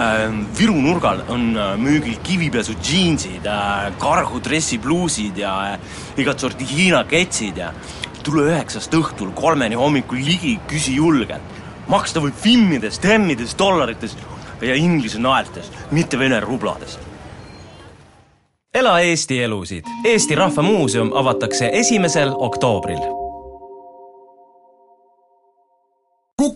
Ähm, Viru nurgal on äh, müügil kivipesu džiinsid, kargu dressipluusid ja igat sorti Hiina ketsid ja tule üheksast õhtul kolmeni hommikul ligi, küsi julgelt. maksta võib finnides, temmides, dollarites ja inglise naeltes, mitte vene rublades. ela Eesti elusid. Eesti Rahva Muuseum avatakse esimesel oktoobril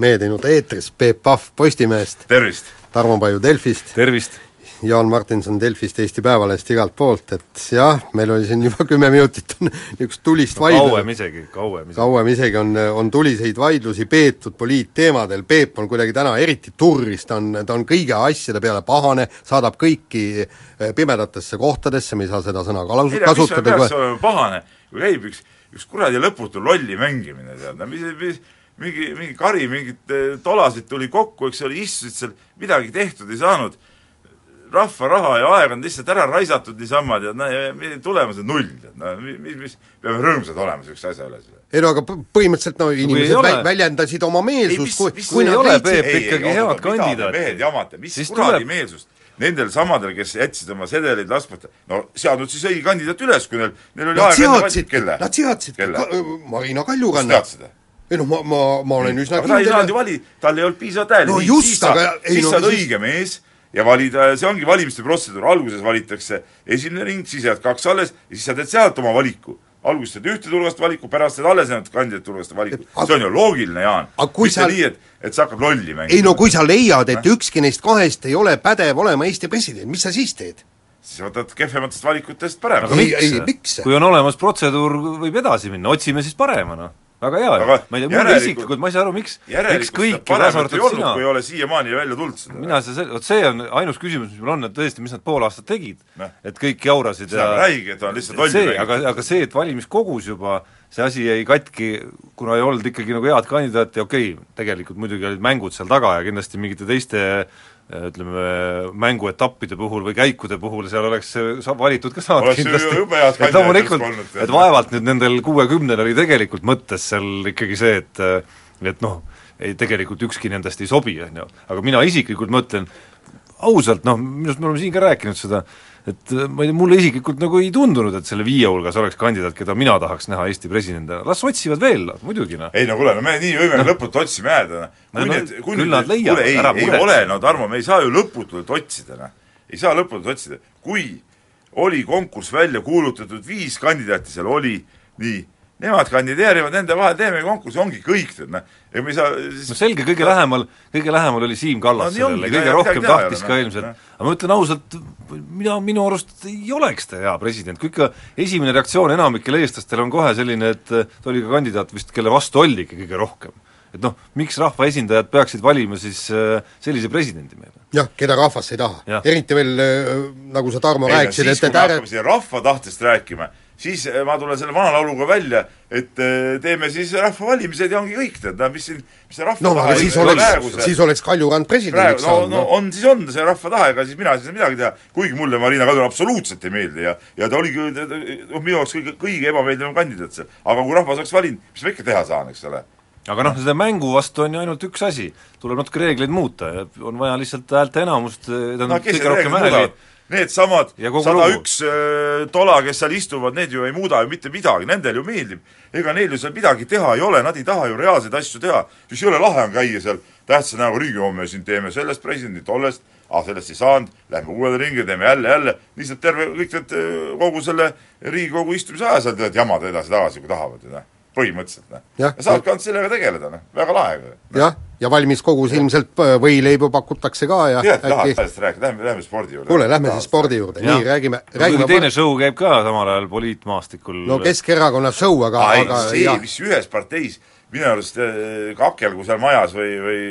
Mehed teinud eetris Peep Pahv Postimehest. tervist! Tarmo Paju Delfist. tervist! Jaan Martinson Delfist, Eesti Päevalehest, igalt poolt, et jah, meil oli siin juba kümme minutit niisugust tulist no, vaidlust. kauem isegi, kauem isegi. kauem isegi on, on tuliseid vaidlusi peetud poliitteemadel, Peep on kuidagi täna eriti turris, ta on, ta on kõigi asjade peale pahane, saadab kõiki eh, pimedatesse kohtadesse, me ei saa seda sõna ka kasutada. peaks olema pahane, kui käib üks, üks kuradi lõputu lolli mängimine, tead, mis, mis mingi, mingi kari mingit eh, tolasid tuli kokku, eks ole, istusid seal, midagi tehtud ei saanud, rahva raha ja aega on lihtsalt ära raisatud niisama, tead, no ja tulemus on null, tead, no mis, mis, peame rõõmsad olema niisuguse asja üle. ei no aga põhimõtteliselt no inimesed ole... väljendasid oma meelsust, kui, kui ei ole, Peep, ikkagi head kandidaat. mehed jamate, mis siis kuradi tuleb... meelsust? Nendel samadel, kes jätsid oma sedeleid laskmata, no seadnud siis õige kandidaat üles, kui neil, neil oli aega enne valida, kelle? Nad seadsid Marina Kaljuranna. Ei noh, ma, ma, ma olen üsna aga ta ei saanud ju valida, tal ei olnud piisavalt hääli no siis sa, siis sa oled siis... õige mees ja valida, see ongi valimiste protseduur, alguses valitakse esimene ring, siis jääd kaks alles ja siis sa teed sealt oma valiku. alguses teed ühte tulevast valiku, pärast teed alles jäänud kandidaat tulevast valiku. see on ju loogiline, Jaan. mitte sa... nii, et, et sa hakkad lolli mängima. ei no kui sa leiad, et ükski neist kahest ei ole pädev olema Eesti president, mis sa siis teed? siis võtad kehvematest valikutest parema. aga miks, miks? kui on olemas protseduur, võib edasi minna, otsime siis parema, noh väga hea. Ju, ma ei tea, mulle isiklikult, ma ei saa aru, miks, miks kõik, kaasa arvatud sina kui ei ole siiamaani välja tulnud seda. mina saa, vot see on ainus küsimus, mis mul on, et tõesti, mis nad pool aastat tegid. Et kõik jaurasid ja räige, et on lihtsalt lolli see, aga, aga see, et valimiskogus juba see asi jäi katki, kuna ei olnud ikkagi nagu head kandidaati, okei okay,, tegelikult muidugi olid mängud seal taga ja kindlasti mingite teiste ütleme, mänguetappide puhul või käikude puhul seal oleks valitud ka saanud oleks kindlasti, et loomulikult, et vaevalt nüüd nendel kuuekümnel oli tegelikult mõttes seal ikkagi see, et et noh, ei tegelikult ükski nendest ei sobi, on ju, aga mina isiklikult mõtlen, ausalt noh, minu arust me oleme siin ka rääkinud seda, et äh, ma ei tea, mulle isiklikult nagu ei tundunud, et selle viie hulgas oleks kandidaat, keda mina tahaks näha Eesti presidendina, las otsivad veel, muidugi noh. ei no kuule, no me nii võime no. lõputult otsima jääda, noh. kui no, need, kui nüüd, kuule ei, ei ole, no Tarmo, me ei saa ju lõputult otsida, noh. ei saa lõputult otsida, kui oli konkurss välja kuulutatud, viis kandidaati seal oli, nii nemad kandideerivad, nende vahel teeme konkursi, ongi kõik, tead noh. ega me ei saa siis no selge, kõige lähemal, kõige lähemal oli Siim Kallas no, sellele, kõige rohkem tahtis ka ilmselt aga ma ütlen ausalt, mina, minu arust ei oleks ta hea president, kui ikka esimene reaktsioon enamikel eestlastel on kohe selline, et ta oli ka kandidaat vist, kelle vastu oldigi kõige rohkem. et noh, miks rahvaesindajad peaksid valima siis äh, sellise presidendi meile? jah, keda rahvas ei taha. eriti veel, äh, nagu sa, Tarmo, rääkisid, et, et ääre... rahva tahtest rääkima, siis eh, ma tulen selle vana lauluga välja, et eh, teeme siis rahvavalimised ja ongi kõik, tead, mis siin, mis see rahva no, tahe siis oleks, siis oleks Kaljurand presidendiks saanud. no, no on, siis on see rahva tahe, ega siis mina ei saa midagi teha. kuigi mulle Marina Kaljurand absoluutselt ei meeldi ja, ja ta oligi noh, minu jaoks kõige, kõige ebameeldivam kandidaat seal. aga kui rahvas oleks valinud, mis ma ikka teha saan, eks ole aga noh, selle mängu vastu on ju ainult üks asi, tuleb natuke reegleid muuta ja on vaja lihtsalt häälteenamust, tähendab no, kõige rohkem hääli needsamad sada üks äh, tola, kes seal istuvad, need ju ei muuda ju mitte midagi, nendel ju meeldib. ega neil ju seal midagi teha ei ole, nad ei taha ju reaalseid asju teha. siis jõle lahe on käia seal tähtsa näoga ringi, homme siin teeme sellest presidendi, tollest, ah sellest ei saanud, lähme uuele ringi, teeme jälle, jälle, lihtsalt terve, kõik need, äh, kogu selle Riigikogu istumise aja seal teevad jamada edasi-tagasi, kui tahavad ju noh põhimõtteliselt, noh. ja saavad ka ainult sellega tegeleda, noh, väga lahe no.. jah, ja valimiskogus ilmselt äh, võileibu pakutakse ka ja jah, tahad sellest rääkida, lähme, lähme spordi juurde. kuule, lähme siis spordi juurde, nii, räägime, räägime teine show käib ka samal ajal poliitmaastikul. no Keskerakonna show, aga, aga see, mis ühes parteis minu arust äh, kakelgu seal majas või, või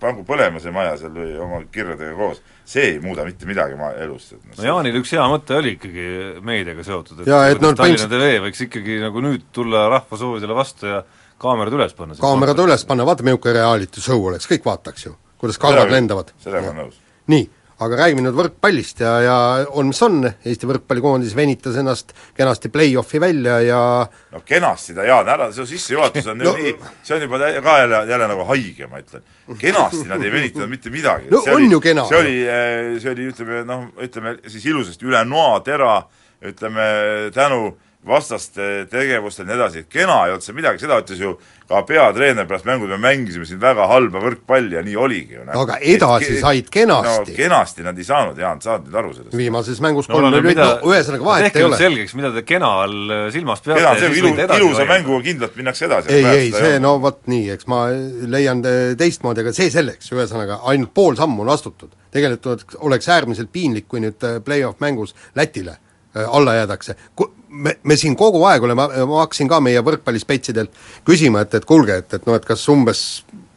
pangu põlema see maja seal või oma kirjadega koos, see ei muuda mitte midagi maa elust. et noh, no Jaanil üks hea mõte oli ikkagi meediaga seotud, et Jaa, et no Tallinna põhimõtteliselt- TV võiks ikkagi nagu nüüd tulla rahva soovidele vastu ja kaamerad üles panna. kaamerad üles panna, vaata milline reality show oleks, kõik vaataks ju, kuidas kalvad lendavad. sellega olen nõus. nii, aga räägime nüüd võrkpallist ja, ja on mis on, Eesti võrkpallikoondis venitas ennast kenasti play-off'i välja ja no kenasti ta, Jaan, ära, see sissejuhatus on No- nii, see on juba ka jälle, jälle nagu haige, ma ütlen. kenasti nad ei venitanud mitte midagi. No see on oli, ju kena. see oli, see oli, ütleme noh, ütleme siis ilusasti üle noa tera, ütleme tänu vastaste tegevustel ja nii edasi, kena ei olnud see midagi, seda ütles ju ka peatreener pärast mängu, me mängisime siin väga halba võrkpalli ja nii oligi ju. No aga edasi said kenasti. no kenasti nad ei saanud, Jaan, saad nüüd aru sellest? viimases mängus no, kolm no, no ühesõnaga vahet ei ole. selgeks, mida te kena all äh, silmas peate kena, see on siis ilu, ilusa mänguga kindlalt minnakse edasi. ei, ei, see no vot nii, eks ma leian teistmoodi, aga see selleks, ühesõnaga ainult pool sammu on astutud. tegelikult oleks, äärmiselt piinlik, kui nüüd eh, play-off mängus Lätile eh, alla jäädakse. Me, me siin kogu aeg oleme, ma hakkasin ka meie võrkpallispetsidelt küsima, et, et kuulge, et, et noh, et kas umbes,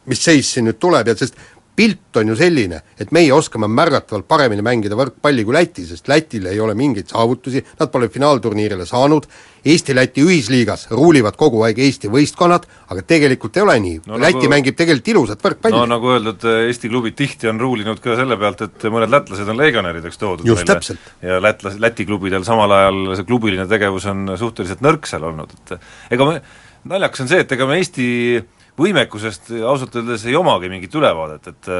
mis seis siin nüüd tuleb ja sest pilt on ju selline, et meie oskame märgatavalt paremini mängida võrkpalli kui Läti, sest Lätil ei ole mingeid saavutusi, nad pole finaalturniirile saanud, Eesti-Läti ühisliigas ruulivad kogu aeg Eesti võistkonnad, aga tegelikult ei ole nii. No Läti nagu- mängib tegelikult ilusat võrkpalli. No nagu öeldud, Eesti klubid tihti on ruulinud ka selle pealt, et mõned lätlased on legionärideks toodud Just täpselt. ja lätlas-, Läti klubidel samal ajal see klubiline tegevus on suhteliselt nõrk seal olnud, et ega me, naljakas on see, et ega me Eesti võimekusest ausalt öeldes ei omagi mingit ülevaadet, et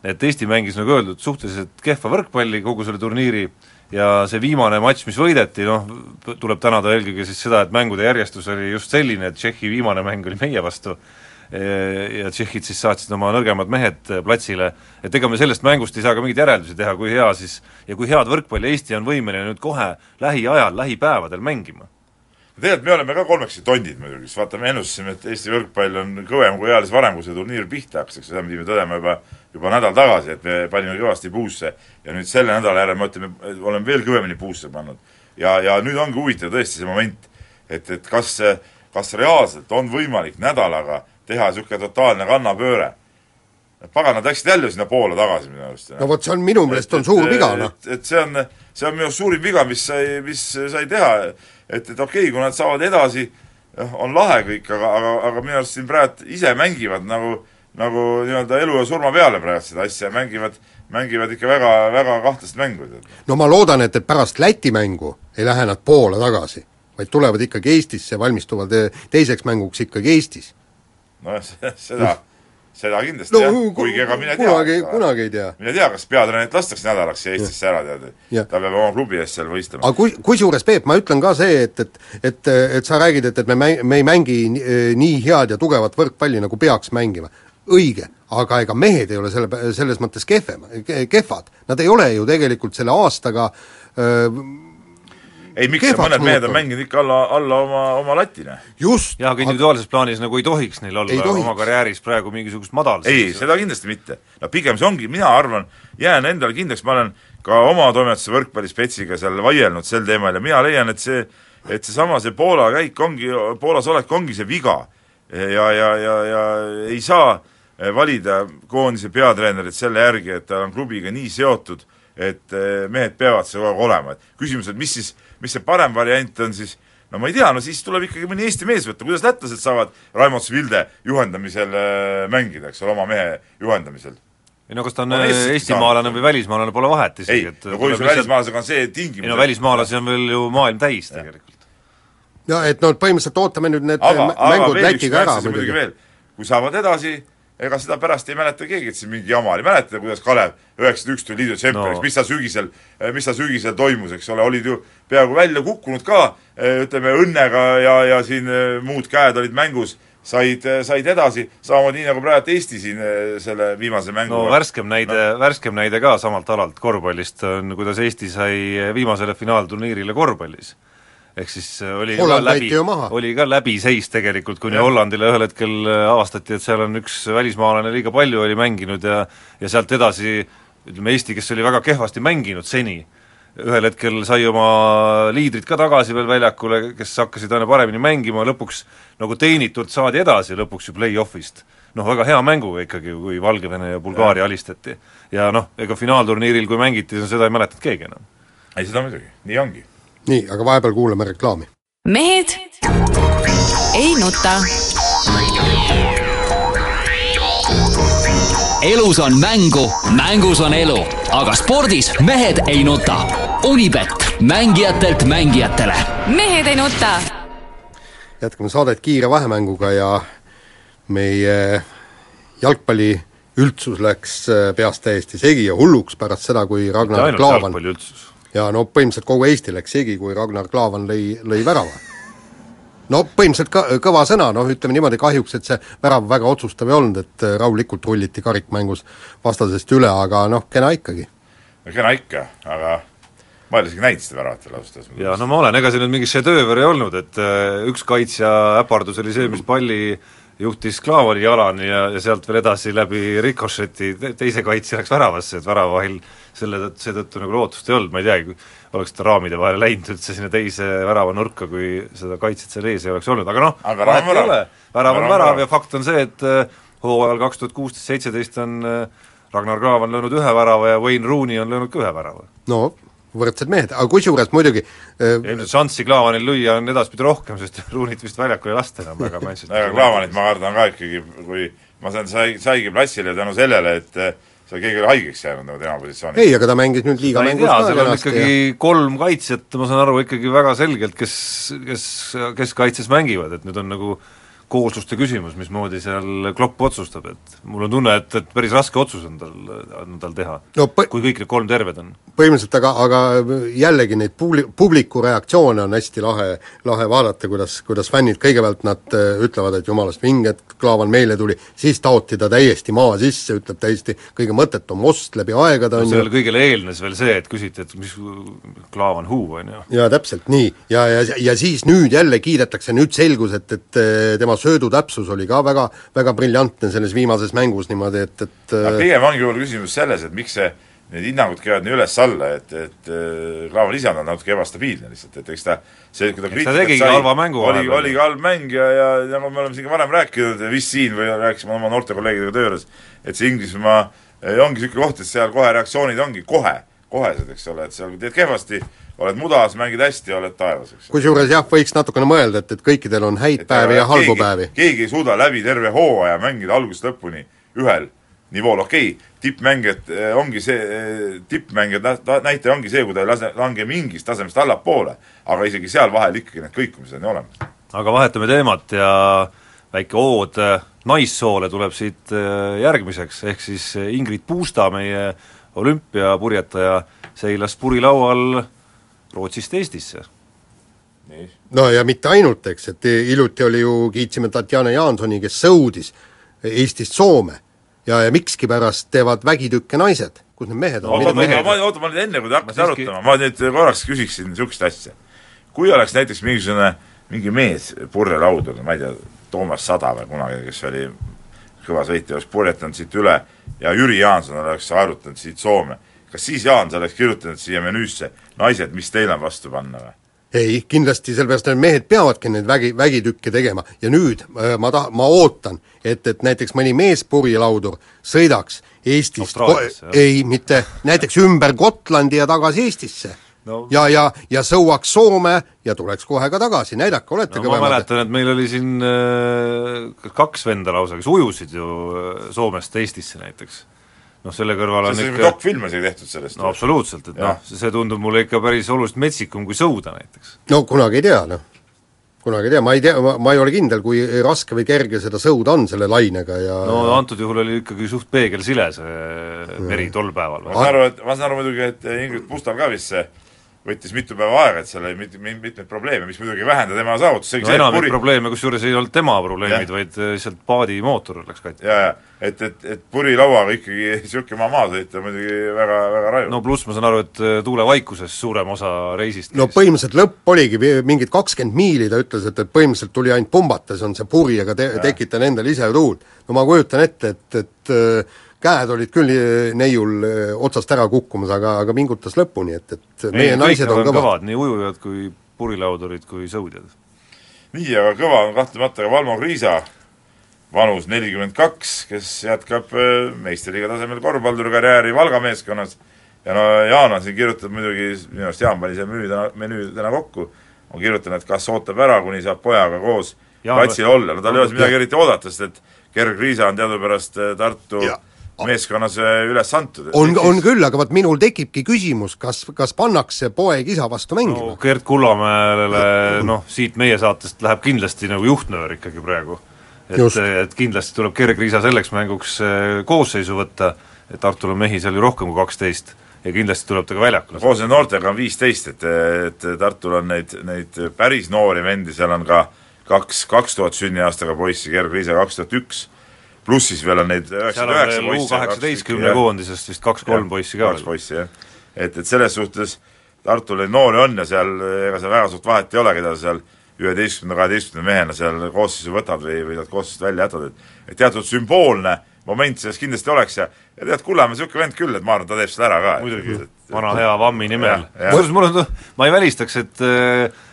et Eesti mängis, nagu öeldud, suhteliselt kehva võrkpalli kogu selle turniiri ja see viimane matš, mis võideti, noh, tuleb tänada eelkõige siis seda, et mängude järjestus oli just selline, et Tšehhi viimane mäng oli meie vastu, ja tšehhid siis saatsid oma nõrgemad mehed platsile, et ega me sellest mängust ei saa ka mingeid järeldusi teha, kui hea siis ja kui head võrkpalli Eesti on võimeline nüüd kohe lähiajal, lähipäevadel mängima. Tegelikult me oleme ka kolmekesi tondid muidugi, sest vaata, me ennustasime, et Eesti võrkpall on kõvem kui eales varem, kui see turniir pihta hakkas, eks seda pidime tõdema juba, juba nädal tagasi, et me panime kõvasti puusse ja nüüd selle nädala järel me ütleme, oleme veel kõvemini puusse pannud. ja, ja nüüd ongi huvitav tõesti see moment, et, et kas, kas reaalselt on võimalik nädalaga teha niisugune totaalne kannapööre. pagan, nad läksid jälle sinna Poola tagasi minu arust. no vot, see on minu meelest on suur viga, noh. et, et see on, see on minu arust suurim viga, mis sai, mis sai teha, et, et okei okay,, kui nad saavad edasi, on lahe kõik, aga, aga, aga minu arust siin praegu ise mängivad nagu, nagu nii-öelda elu ja surma peale praegu seda asja, mängivad, mängivad ikka väga, väga kahtlast mängu. no ma loodan, et, et pärast Läti mängu ei lähe nad Poola tagasi, vaid tulevad ikkagi Eestisse, valmistuvad eh, teiseks mänguks ikkagi Eestis. nojah, seda, seda kindlasti no jah, kuigi ega mine tea. kunagi, kunagi ei tea. mine tea, kas peatreenerit lastakse nädalaks Eestisse ära, tead. Ta peab oma klubi eest seal võistlema. aga kui, kusjuures Peep, ma ütlen ka see, et, et et, et sa räägid, et, et me mäng-, me ei mängi nii, nii head ja tugevat võrkpalli, nagu peaks mängima. õige, aga ega mehed ei ole selle, selles mõttes kehvem, kehvad. Nad ei ole ju tegelikult selle aastaga öö, ei, miks mõned mehed on mänginud ikka alla, alla oma, oma latine. just, jah, aga individuaalses plaanis nagu ei tohiks neil olla tohiks. oma karjääris praegu mingisugust madal ei, seda kindlasti mitte. no pigem see ongi, mina arvan, jään endale kindlaks, ma olen ka oma toimetuse võrkpallispetsiga seal vaielnud sel teemal ja mina leian, et see, et seesama, see Poola käik ongi, Poolas olek ongi see viga. ja, ja, ja, ja ei saa valida koondise peatreenerit selle järgi, et ta on klubiga nii seotud, et eh, mehed peavad seal kogu aeg olema, et küsimus, et mis siis, mis see parem variant on siis, no ma ei tea, no siis tuleb ikkagi mõni Eesti mees võtta, kuidas lätlased saavad Raimond Svilde juhendamisel äh, mängida, eks ole, oma mehe juhendamisel? Ei no kas ta on On Eestist eestimaalane või välismaalane, pole vahet isegi, et no kui sul välismaalasega on see tingimus ei no välismaalasi on veel ju maailm täis tegelikult. ja et no põhimõtteliselt ootame nüüd need aga, aga mängud üks Lätiga ära muidugi muidugi. veel, kui saavad edasi, ega seda pärast ei mäleta keegi, et siin mingi jama oli, mäletate, kuidas Kalev üheksakümmend üks tuli liidu tšempioniks No. mis ta sügisel, mis ta sügisel toimus, eks ole, olid ju peaaegu välja kukkunud ka, ütleme õnnega ja, ja siin eh, muud käed olid mängus, said, said edasi, samamoodi nii nagu praegu Eesti siin eh, selle viimase mängu no värskem näide no., värskem näide ka samalt alalt korvpallist on, kuidas Eesti sai viimasele finaalturniirile korvpallis. Ehk siis oli Holland ka läbi oli ka läbiseis tegelikult, kuni Hollandile ühel hetkel avastati, et seal on üks välismaalane liiga palju oli mänginud ja ja sealt edasi ütleme, Eesti, kes oli väga kehvasti mänginud seni, ühel hetkel sai oma liidrid ka tagasi veel väljakule, kes hakkasid aina paremini mängima, lõpuks nagu teenitult saadi edasi lõpuks ju play-off'ist. noh, väga hea mänguga ikkagi, kui Valgevene ja Bulgaaria alistati. ja noh, ega finaalturniiril, kui mängiti, seda ei mäletanud keegi enam. ei, seda muidugi, nii ongi. Nii, aga vahepeal kuulame reklaami. mehed ei nuta elus on mängu, mängus on elu, aga spordis mehed ei nuta. Unibet, mängijatelt mängijatele. mehed ei nuta. jätkame saadet kiire vahemänguga ja meie jalgpalli üldsus läks äh, peast täiesti segi ja hulluks pärast seda, kui Ragnar Klavan ja no põhimõtteliselt kogu Eesti läks segi, kui Ragnar Klavan lõi, lõi värava no põhimõtteliselt ka, kõva sõna, noh ütleme niimoodi, kahjuks et see värav väga otsustav ei olnud, et äh, rahulikult rulliti karikmängus vastasest üle, aga noh, kena ikkagi. no kena ikka, aga ma ei ole isegi näinud seda väravat veel ausalt öeldes. jaa, no ma olen, ega see nüüd mingi šedööver ei olnud, et äh, üks kaitsja äpardus oli see, mis palli juhtis Klaavani jalani ja, ja sealt veel edasi läbi rikošeti teise kaitsja läks väravasse, et väravavahil selle tõttu, seetõttu nagu lootust ei olnud, ma ei teagi, oleks ta raamide vahele läinud üldse sinna teise väravanurka, kui seda kaitset seal ees ei oleks olnud, aga noh, vahet ei ole, värav on värav ja fakt on see, et äh, hooajal kaks tuhat kuusteist, seitseteist on äh, Ragnar Klav on löönud ühe värava ja Wayne Rooney on löönud ka ühe värava. no võrdsed mehed, aga kusjuures muidugi äh, ilmselt šanssi Klaavanil lüüa on edaspidi rohkem, sest Rooneyt vist väljakul ei lasta enam väga Manchester ega Klaavanit ma kardan ka ikkagi, kui ma saan, sai, saigi platsile tänu sellele, et seal keegi oli haigeks jäänud nagu tema positsioonis. ei, aga ta mängis nüüd liiga mängus ka seal on ikkagi ja... kolm kaitsjat, ma saan aru, ikkagi väga selgelt, kes, kes keskkaitses mängivad, et nüüd on nagu koosluste küsimus, mismoodi seal Klopp otsustab, et mul on tunne, et, et päris raske otsus on tal, on tal teha no,, kui kõik need kolm terved on. põhimõtteliselt, aga, aga jällegi neid publi-, publiku reaktsioone on hästi lahe, lahe vaadata, kuidas, kuidas fännid kõigepealt nad äh, ütlevad, et jumalast vinge, et Klaavan meile tuli, siis taoti ta täiesti maa sisse, ütleb täiesti kõige mõttetum ost läbi aegade, on no, sellele kõigele eelnes veel see, et küsiti, et mis Klaavan huu, on ju. jaa, täpselt nii. ja, ja, ja siis nüüd jälle kiidetakse, nüüd selgus, et, et tema söödutäpsus oli ka väga, väga briljantne selles viimases mängus niimoodi, et, et no, pigem ongi võib-olla küsimus selles, et miks see need hinnangud käivad nii üles-alla, et, et Klaavan ise on natuke ebastabiilne lihtsalt, et eks ta see, kui ta tegigi halva mängu oli, oligi halb mäng ja, ja nagu me oleme siin ka varem rääkinud, vist siin või rääkisime oma noorte kolleegidega töö juures, et see Inglismaa ongi niisugune koht, et seal kohe reaktsioonid ongi kohe, kohesed, eks ole, et seal teed kehvasti, oled mudas, mängid hästi, oled taevas, eks. kusjuures jah, võiks natukene mõelda, et, et kõikidel on häid et päevi ja halbu keegi, päevi. keegi ei suuda läbi terve hooaja mängida algusest lõpuni ühel nivool, okei okay,, tippmängijad eh, ongi see, eh, tippmängijad näitaja ongi see, kui ta ei lase, lange mingist tasemest allapoole, aga isegi seal vahel ikkagi need kõikumised on ju olemas. aga vahetame teemat ja väike ood eh, naissoole tuleb siit järgmiseks, ehk siis Ingrid Puusta, meie olümpiapurjetaja, seilas purilaual Rootsist Eestisse. no ja mitte ainult, eks, et hiljuti oli ju, kiitsime Tatjana Jaansoni, kes sõudis Eestist Soome ja, ja mikskipärast teevad vägitükke naised, kus need mehed on? oota, oota, ma, oota, ma nüüd enne, kui te hakkate siiski... arutama, ma nüüd korraks küsiksin niisugust asja. kui oleks näiteks mingisugune, mingi mees purjelaudur, ma ei tea, Toomas Sada või kunagi, kes oli kõva sõitja, oleks purjetanud siit üle ja Jüri Jaanson oleks harjutanud siit Soome, kas siis Jaan, sa oleks kirjutanud siia menüüsse naised, mis teil on vastu panna või? ei, kindlasti, sellepärast need mehed peavadki neid vägi, vägitükke tegema ja nüüd äh, ma ta-, ma ootan, et, et näiteks mõni mees purjelaudur sõidaks Eestist, ei, mitte, näiteks ümber Gotlandi ja tagasi Eestisse no. ja, ja, ja sõuaks Soome ja tuleks kohe ka tagasi, näidake, olete no, kõvemad. ma mäletan, et meil oli siin äh, kaks venda lausa, kes ujusid ju äh, Soomest Eestisse näiteks noh, selle kõrval on see ikka dokfilm isegi tehtud sellest. no absoluutselt, et noh, see tundub mulle ikka päris oluliselt metsikum kui sõuda näiteks. no kunagi ei tea, noh. kunagi ei tea, ma ei tea, ma ei ole kindel, kui raske või kerge seda sõuda on selle lainega ja no antud juhul oli ikkagi suht peegelsile see meri tol päeval. ma saan aru, et, ma saan aru muidugi, et Ingrid Pustal ka vist see võttis mitu päeva aega, et seal oli mit-, mit-, mitmeid probleeme, mis muidugi ei vähenda tema saavutust. no enamik puri... probleeme, kusjuures ei olnud tema probleemid, vaid lihtsalt paadi mootor läks katki. jaa, jaa, et, et, et purilauaga ikkagi niisugune maa maha sõita muidugi väga, väga raju. no pluss ma saan aru, et äh, tuulevaikuses suurem osa reisist no põhimõtteliselt lõpp oligi mingid kakskümmend miili, ta ütles, et, et põhimõtteliselt tuli ainult pumbates, on see puri, aga te-, tekitan endale ise tuult. no ma kujutan ette, et, et äh, käed olid küll eh, neiul eh, otsast ära kukkumas, aga, aga pingutas lõpuni, et, et ei, meie naised on kõvad. kõvad, nii ujujad kui purilaudurid kui sõudjad. nii, aga kõva on kahtlemata ka Valmo Kriisa, vanus nelikümmend kaks, kes jätkab äh, meistriliiga tasemel korvpallurikarjääri Valga meeskonnas ja no Jaan on siin kirjutanud muidugi, minu arust Jaan pani selle menüü täna, menüü täna kokku, on kirjutanud, et kas ootab ära, kuni saab pojaga koos Jaan- platsil olla, no tal ei ole midagi eriti oodata, sest et Gerg Riisa on teadupärast Tartu Ja. Meeskonnas äh, üles antud. on, on küll, aga vot minul tekibki küsimus, kas, kas pannakse poeg isa vastu mängima no Gerd Kullamäele noh, siit meie saatest läheb kindlasti nagu juhtnöör ikkagi praegu. et, et kindlasti tuleb Gerg Riisa selleks mänguks eh, koosseisu võtta, et Tartul on mehi seal ju rohkem kui kaksteist ja kindlasti tuleb ta ka väljakule. koos nende noortega on viisteist, et, et Tartul on neid, neid päris noori vendi, seal on ka kaks, kaks tuhat sünniaastaga poissi, Gerg Riisa kaks tuhat üks, pluss siis veel on neid üheksakümmend üheksa poissi. kaheksateistkümne koondisest vist kaks-kolm poissi ka kaks poissi, jah. et, et selles suhtes Tartul neid noori on ja seal ega seal väga suurt vahet ei ole, keda seal üheteistkümne, kaheteistkümne mehena seal koosseisu võtad või, või nad koosseisust välja jätad, et et teatud sümboolne moment selles kindlasti oleks ja ja tead, Kullamäe niisugune vend küll, et ma arvan, ta teeb selle ära ka. muidugi, vana hea Vammi nimel. Kusjuures mul on, ma ei välistaks, et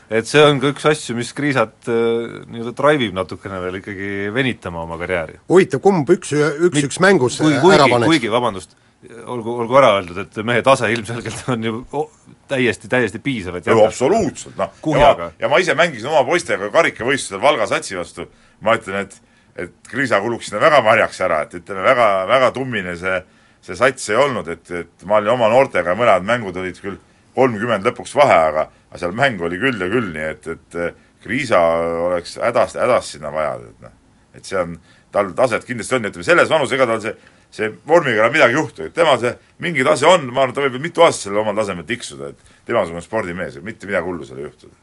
et see on ka üks asju, mis Kriisat eh, nii-öelda drive ib natukene veel ikkagi venitama oma karjääri. huvitav, kumb üks, üks, üks mängus kui, ära kuigi, paneks? kuigi vabandust, olgu, olgu ära öeldud, et mehe tase ilmselgelt on ju o- täiesti, täiesti piisav, et ju jätkata. absoluutselt, noh, ja ma, ja ma ise mängisin oma poistega karikavõistlusel Valga satsi vastu, ma ütlen, et et Kriisa kuluks sinna väga marjaks ära, et ütleme, väga, väga tummine see, see sats ei olnud, et, et ma olin oma noortega, mõned mängud olid küll kolmkümmend lõpuks vahe, aga aga seal mängu oli küll ja küll, nii et, et Kriisa oleks hädast, hädast sinna vaja, et noh, et see on, tal taset kindlasti on, ütleme selles vanus, ega tal see see vormiga enam midagi ei juhtu, et tema see mingi tase on, ma arvan, ta võib veel mitu aastat sellel omal tasemel tiksuda, et temasugune spordimees, et mitte midagi hullu seal ei juhtuda.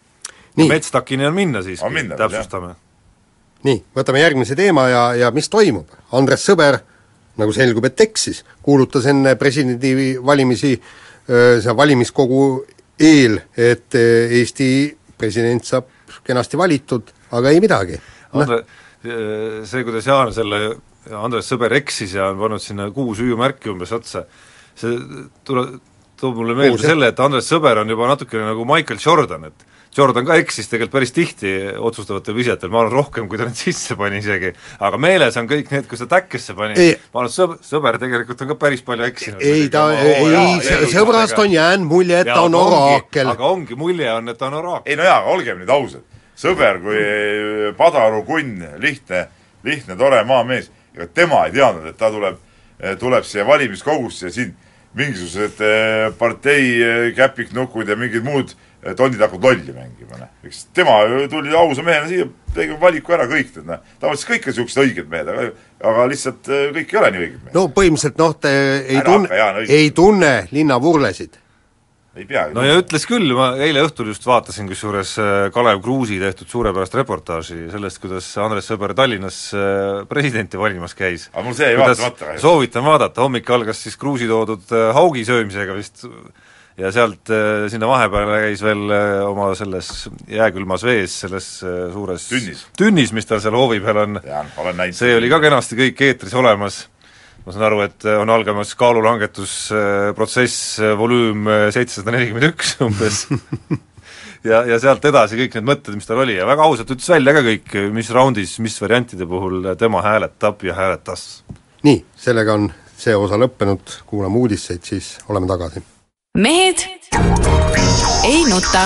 nii, Metstakini on minna siiski täpsustame. Nii, võtame järgmise teema ja, ja mis toimub? Andres Sõber, nagu selgub, et eksis, kuulutas enne presidendivalimisi see valimiskogu eel, et Eesti president saab kenasti valitud, aga ei midagi. Andre, see, kuidas Jaan selle, Andres Sõber eksis ja on pannud sinna kuus hüüumärki umbes otsa, see tule-, toob mulle meelde jah. selle, et Andres Sõber on juba natukene nagu Michael Jordan, et Jordan ka eksis tegelikult päris tihti otsustavatel visetel, ma arvan rohkem, kui ta need sisse pani isegi, aga meeles on kõik need, kus ta täkkesse pani, ma arvan, et sõb-, sõber tegelikult on ka päris palju eksinud. ei ta, ei, ei, sõbrast on jäänud mulje, et ta on oraakel. aga ongi, mulje on, et ta on oraakel. ei no jaa, aga olgem nüüd ausad, sõber kui Padaru kunn, lihtne, lihtne tore maamees, ega tema ei teadnud, et ta tuleb, tuleb siia valimiskogusse ja siin. Mingisugused eh, partei käpiknukud ja mingid muud eh, tondid hakkavad lolli mängima, noh. eks tema tuli ausa mehena siia, tegi valiku ära kõik, et noh, tavaliselt kõik on niisugused õiged mehed, aga aga lihtsalt eh, kõik ei ole nii õiged mehed. No põhimõtteliselt noh, te ei Ära tunne ei tunne linnavurlesid. ei peagi. No ja ütles küll, ma eile õhtul just vaatasin kusjuures äh, Kalev Kruusi tehtud suurepärast reportaaži sellest, kuidas Andres Sõber Tallinnas äh, presidenti valimas käis. Aga mul see jäi vaatamata soovitan vaadata, hommik algas siis Kruusi toodud äh, haugi söömisega vist ja sealt äh, sinna vahepeale käis veel äh, oma selles jääkülmas vees, selles äh, suures Tünnis. tünnis, mis tal seal hoovi peal on, see oli ka kenasti kõik eetris olemas, ma saan aru, et on algamas kaalulangetusprotsess, volüüm seitsesada nelikümmend üks umbes ja, ja sealt edasi kõik need mõtted, mis tal oli ja väga ausalt ütles välja ka kõik, mis raundis, mis variantide puhul tema hääletab ja hääletas. nii, sellega on see osa lõppenud, kuulame uudiseid, siis oleme tagasi. Mehed ei nuta.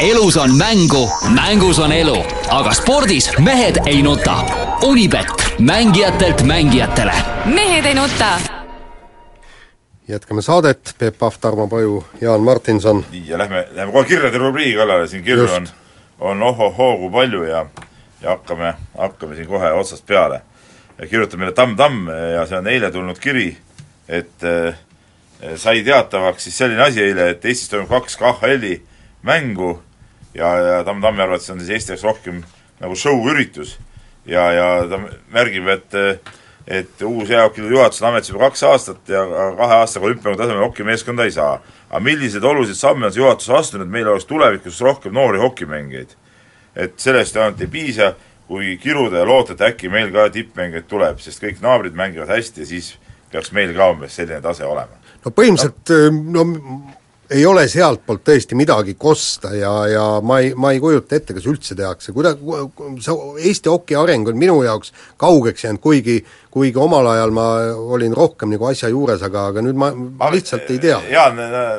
elus on mängu, mängus on elu, aga spordis mehed ei nuta. Unibet, mängijatelt mängijatele. mehed ei nuta. jätkame saadet, Peep Pahv, Tarmo Paju, Jaan Martinson. nii, ja lähme, lähme kohe kirjade rubriigi kallale, siin kirju on, on ohohoo kui palju ja ja hakkame, hakkame siin kohe otsast peale. Kirjutab meile Tamm Tamm ja see on eile tulnud kiri, et äh, sai teatavaks siis selline asi eile, et Eestis toimub kaks KHL-i mängu ja, ja Tamm Tammi arvates on siis Eesti jaoks rohkem nagu show-üritus. ja, ja ta märgib, et et uus jäähokiliidu juhatus on ametis juba kaks aastat ja kahe aastaga olümpiamängu tasemel hokimeeskonda ei saa. aga milliseid olulised samme on see juhatus astunud, et meil oleks tulevikus rohkem noori hokimängijaid? et sellest ainult ei piisa, kui kiruda ja loota, et äkki meil ka tippmängijaid tuleb, sest kõik naabrid mängivad hästi ja siis peaks meil ka umbes selline tase olema. no põhimõtteliselt no ei ole sealtpoolt tõesti midagi kosta ja, ja ma ei, ma ei kujuta ette, kas üldse tehakse, kuida-, see Eesti hoki areng on minu jaoks kaugeks jäänud, kuigi kuigi omal ajal ma olin rohkem nagu asja juures, aga, aga nüüd ma lihtsalt ei tea. Jaan,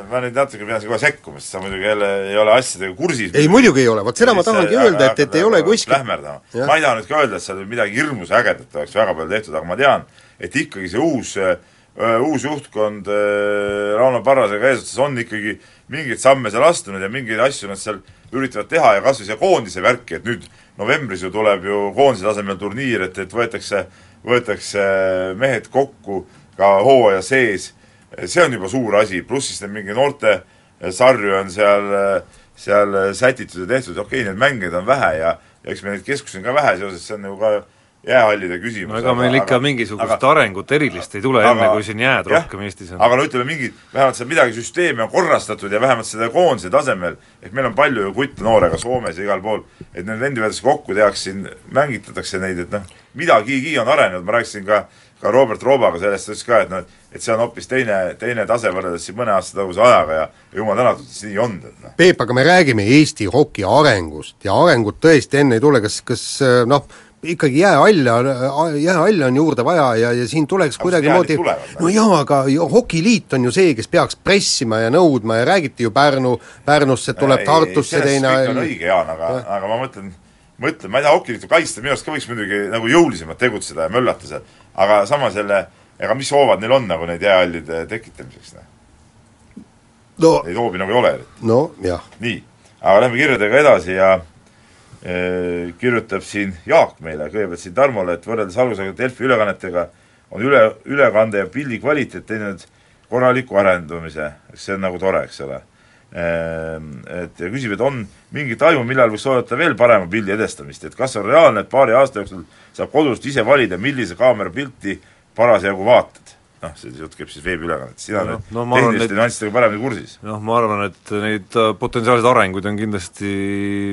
ma nüüd natuke pean kohe sekkuma, sest sa muidugi jälle ei ole asjadega kursis. ei, muidugi ei ole, vot seda ma tahangi öelda, et, et ei ole kuskil lähmerdama. ma ei taha nüüd ka öelda, et seal midagi hirmus ägedat oleks väga palju tehtud, aga ma tean, et ikkagi see uus äh, uus juhtkond äh, Rauno Parrasega eesotsas on ikkagi mingeid samme seal astunud ja mingeid asju nad seal üritavad teha ja kas või see koondise värki, et nüüd novembris ju tuleb ju koondise tasemel turniir, et, et võetakse võetakse mehed kokku ka hooaja sees, see on juba suur asi, pluss siis need mingi noorte sarju on seal, seal sätitud ja tehtud, okei okay,, neid mängijaid on vähe ja ja eks meil neid keskusi on ka vähe seoses, see on ju ka jäähallide küsimus. no ega meil ikka aga, mingisugust aga, arengut erilist ei tule aga, enne, kui siin jääd jah, rohkem Eestis on. aga no ütleme, mingid, vähemalt seal midagi süsteemi on korrastatud ja vähemalt seda koondise tasemel, ehk meil on palju ju kutte noore ka Soomes ja igal pool, et need vendi võetakse kokku, tehakse siin, mängitatakse neid, et noh, midagigi on arenenud, ma rääkisin ka ka Robert Roobaga sellest, ta ütles ka, et noh, et see on hoopis teine, teine tase võrreldes siin mõne aasta taguse ajaga ja, jumal tänatud, et see nii on, et noh. Peep, aga me räägime Eesti hoki arengust ja arengut tõesti enne ei tule, kas, kas noh, ikkagi jäähalja, jäähalja on juurde vaja ja, ja siin tuleks kuidagimoodi no jaa, aga hokiliit on ju see, kes peaks pressima ja nõudma ja räägiti ju Pärnu, Pärnusse tuleb ei, Tartusse teine kõik on õige, Jaan, aga, aga ma mõtlen, mõtlen, ma ei taha hokiliitu kaitsta, minu arust ka võiks muidugi nagu jõulisemalt tegutseda ja möllata seal, aga samas jälle, ega mis hoovad neil on nagu neid jäähallide tekitamiseks, noh? no neid hoovi nagu ei ole eriti. no jah. nii, aga lähme kirjadega edasi ja kirjutab siin Jaak meile, kõigepealt siin Tarmole, et võrreldes algusega Delfi ülekannetega on üle, ülekande ja pildi kvaliteet teinud korraliku arendamise, see on nagu tore, eks ole. Ehm, et ja küsib, et on mingit aimu, millal võiks oodata veel parema pildi edestamist, et kas on reaalne, et paari aasta jooksul saab kodust ise valida, millise kaamera pilti parasjagu vaatad? Noh, see jutt käib siis veebiülekannetest, sina no, no, tehniliste nüanssidega paremini kursis. noh, ma arvan, et neid äh, potentsiaalseid arenguid on kindlasti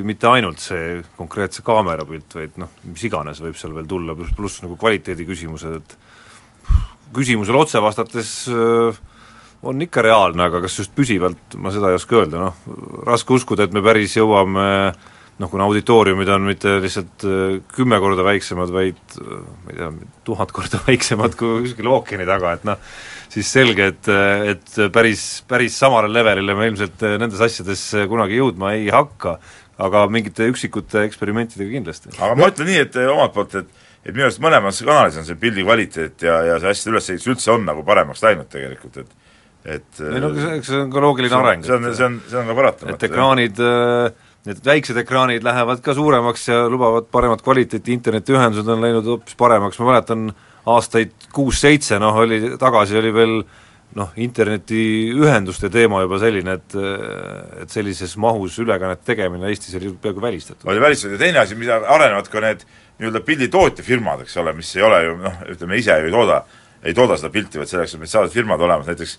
mitte ainult see konkreetse kaamera pilt, vaid noh, mis iganes võib seal veel tulla, pluss, pluss nagu kvaliteedi küsimused, et küsimusele otse vastates äh, on ikka reaalne, aga kas just püsivalt, ma seda ei oska öelda, noh, raske uskuda, et me päris jõuame noh, kuna auditooriumid on mitte lihtsalt äh, kümme korda väiksemad, vaid äh, ma ei tea, tuhat korda väiksemad kui kuskil ookeani taga, et noh, siis selge, et, et päris, päris samale levelile me ilmselt nendes asjades kunagi jõudma ei hakka, aga mingite üksikute eksperimentidega kindlasti. aga ma ütlen nii, et omalt poolt, et et minu arust mõlemas kanalis on see pildi kvaliteet ja, ja see asjade ülesehitus üldse on nagu paremaks läinud tegelikult, et et ei no eks see on ka loogiline areng. see on, see on, see on ka paratamatu. et ekraanid, äh, need väiksed ekraanid lähevad ka suuremaks ja lubavad paremat kvaliteeti, internetiühendused on läinud hoopis paremaks, ma mäletan aastaid kuus-seitse, noh oli, tagasi oli veel noh, internetiühenduste teema juba selline, et et sellises mahus ülekannete tegemine Eestis oli peaaegu välistatud. oli välistatud. Ja teine asi, mida arenevad ka need nii-öelda pilditootjafirmad, eks ole, mis ei ole ju noh, ütleme ise ju ei tooda, ei tooda seda pilti, vaid selleks on spetsiaalsed firmad olemas, näiteks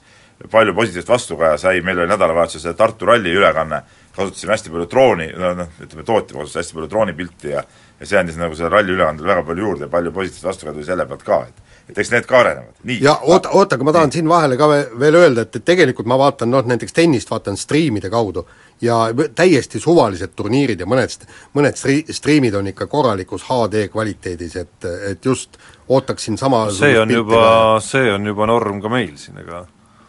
palju positiivset vastukaja sai, meil oli nädalavahetusel see Tartu ralli ülekanne, kasutasime hästi palju drooni, no noh, ütleme tootja kasutas hästi palju droonipilti ja ja see andis nagu selle ralli ülekandele väga palju juurde ja palju positiivset vastukaja tuli selle pealt ka, et et eks need ka arenevad, nii. ja oota, oota, aga ma tahan nii. siin vahele ka veel öelda, et, et tegelikult ma vaatan noh, näiteks tennist vaatan striimide kaudu ja täiesti suvalised turniirid ja mõned, mõned stri-, striimid on ikka korralikus HD kvaliteedis, et, et just ootaksin sama see on juba, see on juba norm ka meil siin, ega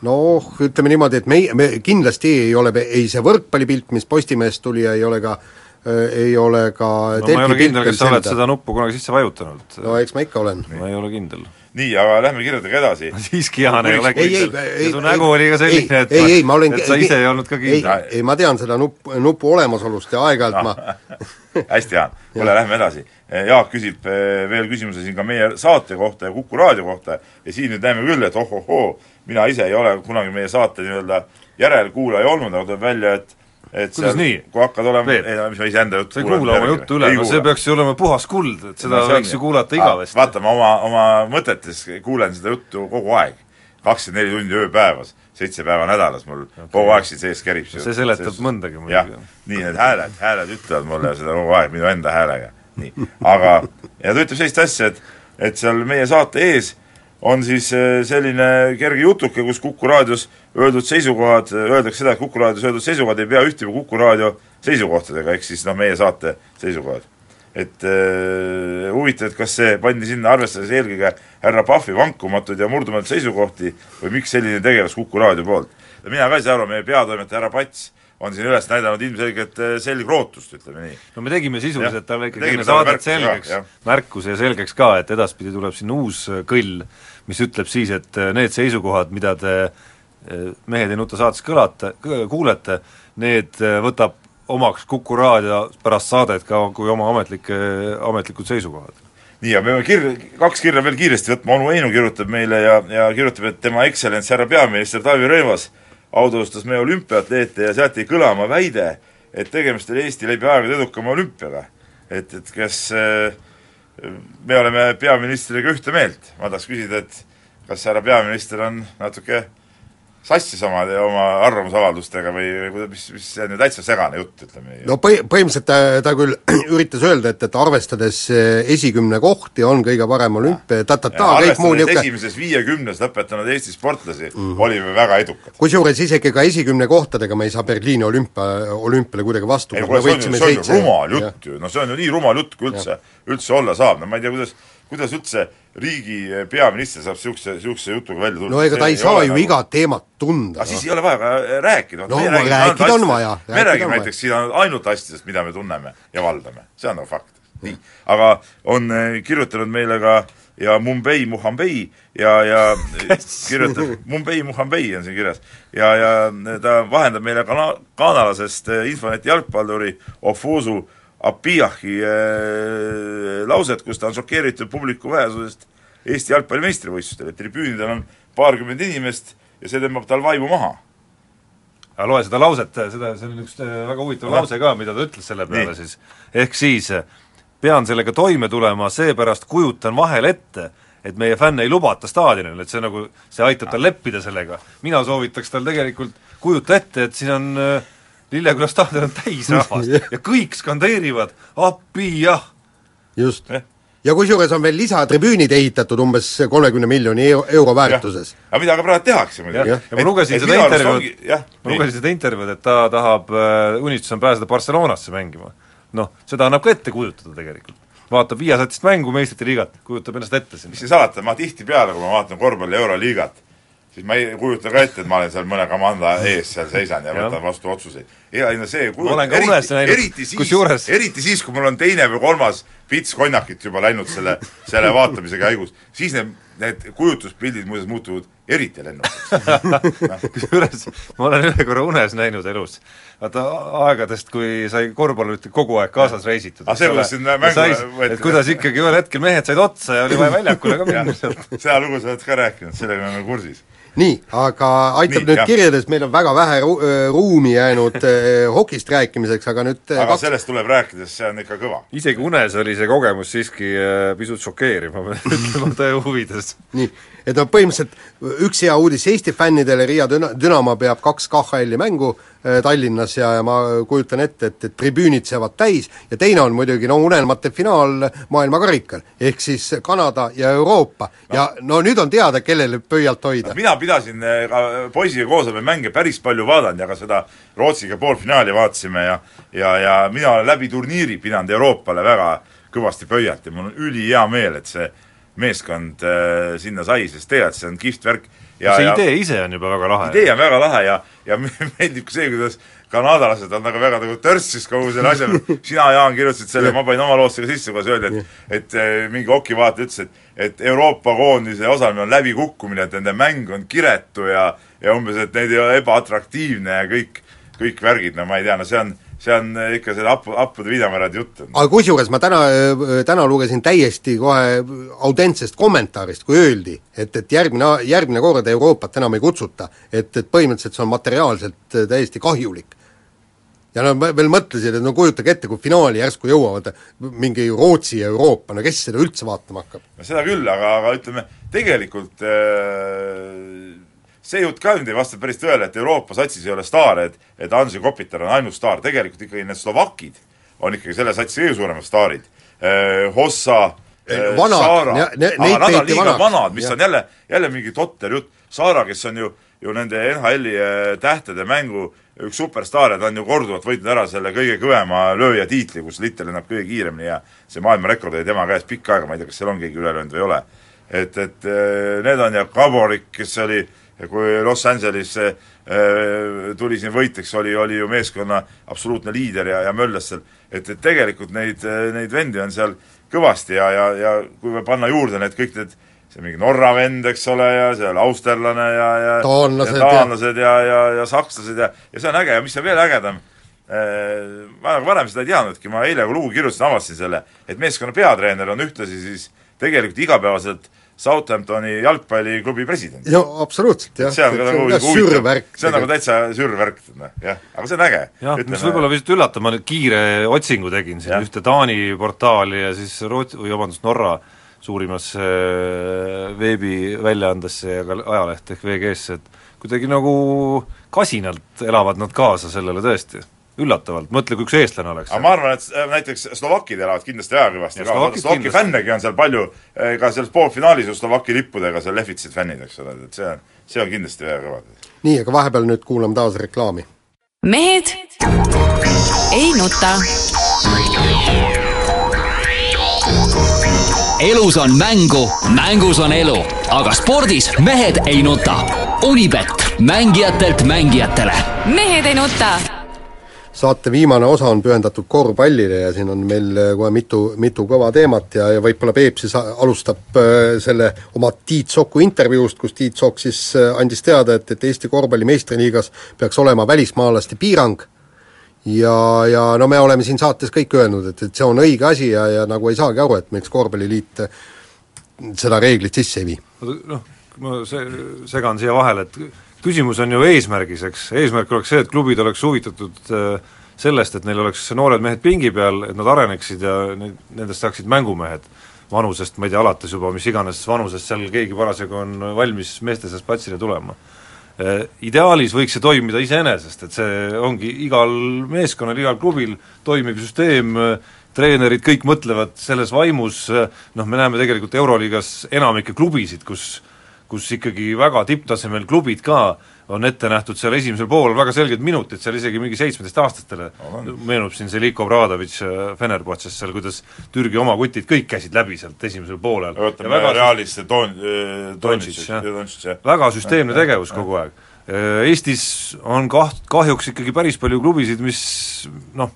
noh, ütleme niimoodi, et meie, me kindlasti ei ole, ei see võrkpallipilt, mis Postimehest tuli ja ei ole ka äh, ei ole ka no ma ei ole kindel, kas sa oled seda nuppu kunagi sisse vajutanud. no eks ma ikka olen. ma ei ole kindel. Nii, aga lähme kirjadega edasi siiski, Jaan, ei ole kindel. su nägu oli ka selline, et, ei, ei, ma olen, et sa ise ei olnud ka kindel. ei, ei, ma tean seda nupp, nupu olemasolust ja aeg-ajalt no. ma hästi, Jaan, kuule, lähme edasi. Jaak küsib eh, veel küsimuse siin ka meie saate kohta ja Kuku raadio kohta ja siin nüüd näeme küll, et ohohoo, mina ise ei ole kunagi meie saate nii-öelda järelkuulaja olnud, aga tuleb välja, et et kuidas nii? kui hakkad olema, ei no mis ma iseenda juttu sa ei kuula oma juttu üle, no see peaks ju olema puhas kuld, et seda no, võiks ju kuulata igavesti. vaata, ma oma, oma mõtetes kuulen seda juttu kogu aeg, kakskümmend neli tundi ööpäevas, seitse päeva nädalas mul okay. kogu aeg siin sees kerib see see seletab sees... mõndagi muidugi. nii, need hääled, hääled ütlevad mulle seda kogu aeg minu enda häälega. nii, aga, ja ta ütleb sellist asja, et et seal meie saate ees on siis äh, selline kerge jutuke, kus Kuku raadios öeldud seisukohad, öeldakse seda, et Kuku raadios öeldud seisukohad ei pea ühtima Kuku raadio seisukohtadega, ehk siis noh, meie saate seisukohad. et äh, huvitav, et kas see pandi sinna arvestades eelkõige härra Pahvi vankumatuid ja murdumatuid seisukohti või miks selline tegevus Kuku raadio poolt. mina ka ei saa aru, meie peatoimetaja härra Pats on siin üles näidanud ilmselgelt äh, selgrootust, ütleme nii. no me tegime sisuliselt talle ikkagi enne saadet selgeks märkuse ja selgeks ka, et edaspidi tuleb siin uus kõll, mis ütleb siis, et äh, need seisukohad, mida te äh, Mehed ei nuta saates kõlate, kuulete, need äh, võtab omaks Kuku raadio pärast saadet ka kui oma ametlikke, ametlikud seisukohad. nii, me peame kirja, kaks kirja veel kiiresti võtma, onu Heinu kirjutab meile ja, ja kirjutab, et tema ekstsellents härra peaminister Taavi Rõivas autostas meie olümpiaatleete ja sealt jäi kõlama väide, et tegemist oli Eesti läbi aegade edukama olümpiaga. et, et kas äh, me oleme peaministriga ühte meelt, ma tahaks küsida, et kas härra peaminister on natuke sassis oma, oma arvamusavaldustega või, või mis, mis see on ju täitsa segane jutt, ütleme nii. no põhi, põhimõtteliselt ta, ta küll üritas öelda, et, et arvestades eh, esikümne kohti on kõige parem olümpia, ta-ta-ta, kõik muu niisugune esimeses viiekümnes lõpetanud Eesti sportlasi mm, olime väga edukad. kusjuures isegi ka esikümne kohtadega me ei saa Berliini olümpia, olümpiale kuidagi vastu ei kuule, see on ju, see on ju rumal jutt ju, no see on ju nii rumal jutt, kui üldse, üldse olla saab, no ma ei tea, kuidas kuidas üldse riigi peaminister saab niisuguse, niisuguse jutuga välja tulla? no ega ta ei saa ju iga teemat tunda. aga siis ei ole vaja ka rääkida. No rääkida on vaja, me räägime näiteks siin ainult asjadest, mida me tunneme ja valdame, see on nagu fakt. nii, aga on eh, kirjutanud meile ka ja Mumbai Muhambei ja, ja kirjutab, Mumbai Muhambei on siin kirjas, ja, ja ta vahendab meile kana-, kanalasest Infoneti jalgpalluri Ofusu Apiahi äh, lauset, kus ta on šokeeritud publiku vähesusest Eesti jalgpalli meistrivõistlustel, et tribüünidel on paarkümmend inimest ja see tõmbab tal vaimu maha. aga loe seda lauset, seda, see on üks äh, väga huvitav Ahah. lause ka, mida ta ütles selle peale Nii. siis. ehk siis, pean sellega toime tulema, seepärast kujutan vahel ette, et meie fänne ei lubata staadionile, et see nagu, see aitab tal leppida sellega. mina soovitaks tal tegelikult kujuta ette, et siin on äh, Lilleküla staadion on täis rahvast ja kõik skandeerivad appi jah. just. ja kusjuures on veel lisatribüünid ehitatud umbes kolmekümne miljoni euro, väärtuses. aga mida ka praegu tehakse muidugi. ja ma lugesin seda intervjuud, ma lugesin seda intervjuud, et ta tahab äh,, unistus on pääseda Barcelonasse mängima. noh, seda annab ka ette kujutada tegelikult. vaatab viiesatist mängu meistrite liigat, kujutab ennast ette mis sinna. siin salata, ma tihtipeale, kui ma vaatan korvpalli Euroliigat, siis ma ei kujuta ka ette, et ma olen seal mõne komanda ees seal seisan ja Jah. võtan vastu otsuseid. ja ei no see unes näinud, eriti siis eriti siis, kui mul on teine või kolmas pits konjakit juba läinud selle, selle vaatamise käigus, siis need, need kujutluspildid muuseas muutuvad eriti lennukaks. kusjuures ma olen ühe korra unes näinud elus, vaata aegadest, kui sai korvpallurit kogu aeg kaasas reisitud. Ah, see, kuidas siin mängu võeti. et kuidas ikkagi ühel hetkel mehed said otsa ja oli vaja väljakule ka minna sealt. seda lugu sa oled ka rääkinud, sellega me oleme kursis. Nii, aga aitab Nii, nüüd jah. kirjadest, meil on väga vähe ru-, öö, ruumi jäänud äh, hokist rääkimiseks, aga nüüd äh, aga sellest tuleb rääkida, sest see on ikka kõva. isegi unes oli see kogemus siiski äh, pisut šokeeriv, ma pean ütlema tõe huvides. nii, et noh, põhimõtteliselt üks hea uudis Eesti fännidele, Riia Düna-, Dünamo peab kaks KHL-i mängu äh, Tallinnas ja, ja ma kujutan ette, et, et tribüünid seavad täis ja teine on muidugi no unelmate finaal maailmakarikal, ehk siis Kanada ja Euroopa ja no nüüd on teada, kellele pöialt hoida. mina pidasin eh, ka poisiga koos oleme mänge päris palju vaadanud ja ka seda Rootsiga poolfinaali vaatasime ja ja, ja mina olen läbi turniiri pidanud Euroopale väga kõvasti pöialt ja mul on ülihea meel, et see meeskond äh, sinna sai, sest tegelikult see on kihvt värk. ja, see ja idee ise on juba väga lahe. idee on väga lahe ja, ja meeldib ka see, kuidas kanadalased on nagu väga nagu törssis kogu selle asja peale. sina, Jaan, kirjutasid selle, ma panin oma loosse ka sisse, kuidas öeldi, et et eh, mingi hokivaataja ütles, et et Euroopa koondise osalemine on läbikukkumine, et nende mäng on kiretu ja ja umbes, et neid ei ole ebaatraktiivne ja kõik, kõik värgid, no ma ei tea, no see on, see on ikka selle hapu, happude viinamarjade jutt. aga kusjuures ma täna, täna lugesin täiesti kohe autentsest kommentaarist, kui öeldi, et, et järgmine, järgmine kord Euroopat enam ei kutsuta, et, et põhimõtteliselt see on materiaalselt täiesti kahjulik. ja nad veel mõtlesid, et no kujutage ette, kui finaali järsku jõuavad mingi Rootsi ja Euroopa, no kes seda üldse vaatama hakkab? no seda küll, aga, aga ütleme, tegelikult äh, see jutt ka nüüd ei vasta päris tõele, et Euroopa satsis ei ole staare, et et Ansi Kopitar on ainus staar, tegelikult ikkagi need slovakid on ikkagi selle satsi kõige suuremad staarid. Hossa, äh, Saara, nad on liiga vanad, mis Jah. on jälle, jälle mingi totter jutt, Saara, kes on ju, ju nende NHL-i äh, tähtede mängu üks superstaar ja ta on ju korduvalt võitnud ära selle kõige kõvema lööja tiitli, kus Littel lennab kõige kiiremini ja see maailmarekord oli tema käes pikka aega, ma ei tea, kas seal on keegi üle löönud või ei ole. et, et äh, need on ja Gaborik, kes oli, kui Los Angeles äh, tuli siin võitjaks, oli, oli ju meeskonna absoluutne liider ja, ja möllas seal. et, et tegelikult neid, neid vendi on seal kõvasti ja, ja, ja kui panna juurde need kõik need see mingi Norra vend, eks ole, ja seal austerlane ja, ja Taanlased ja ja- taanlased ja, ja, ja sakslased ja, ja see on äge ja mis on veel ägedam, ma nagu varem seda ei teadnudki, ma eile, kui lugu kirjutasin, avastasin selle, et meeskonna peatreener on ühtlasi siis tegelikult igapäevaselt Southamptoni jalgpalliklubi president. no absoluutselt, jah. see on ka nagu huvitav, sürvärk see on nagu täitsa sürvärk, jah, aga see on äge. jah, mis võib-olla pisut üllatav, ma nüüd kiire otsingu tegin siin, Jah. ühte Taani portaali ja siis Rootsi, või vabandust, Norra suurimasse äh, veebiväljaandesse ja ka ajalehte ehk VG-sse, et kuidagi nagu kasinalt elavad nad kaasa sellele tõesti, üllatavalt, mõtle, kui üks eestlane oleks. aga ma arvan, et äh, näiteks slovakid elavad kindlasti väga kõvasti ka, kindlasti. fännegi on seal palju, ka selles poolfinaalis ju Slovaki lippudega seal lehvitasid fännid, eks ole, et see on, see on kindlasti väga kõva. nii, aga vahepeal nüüd kuulame taas reklaami. mehed ei nuta. elus on mängu, mängus on elu, aga spordis mehed ei nuta. Unibet, mängijatelt mängijatele. mehed ei nuta. Saate viimane osa on pühendatud korvpallile ja siin on meil äh, kohe mitu, mitu kõva teemat ja, ja võib-olla Peep siis alustab äh, selle oma Tiit Soku intervjuust, kus Tiit Sokk siis äh, andis teada, et, et Eesti korvpalli meistriliigas peaks olema välismaalaste piirang ja, ja no me oleme siin saates kõik öelnud, et, et see on õige asi ja, ja nagu ei saagi aru, et miks Korvpalliliit seda reeglit sisse ei vii. noh, ma se-, segan siia vahele, et küsimus on ju eesmärgis, eks, eesmärk oleks see, et klubid oleks huvitatud äh, sellest, et neil oleks noored mehed pingi peal, et nad areneksid ja nendest saaksid mängumehed vanusest, ma ei tea, alates juba mis iganes vanusest seal keegi parasjagu on valmis meeste seast platsile tulema. Äh, Ideaalis võiks see toimida iseenesest, et see ongi igal meeskonnal, igal klubil toimib süsteem, treenerid kõik mõtlevad selles vaimus, noh, me näeme tegelikult Euroliigas enamikke klubisid, kus kus ikkagi väga tipptasemel klubid ka on ette nähtud seal esimesel poolel väga selged minutid, seal isegi mingi seitsmeteistaastastele meenub siin see Liko Bradovic Fenerbahces seal, kuidas Türgi oma kutid kõik käisid läbi sealt esimesel poolel. võtame Realis see Don-, jah. Doncic, jah. väga süsteemne tegevus kogu aeg. Eestis on kaht-, kahjuks ikkagi päris palju klubisid, mis noh,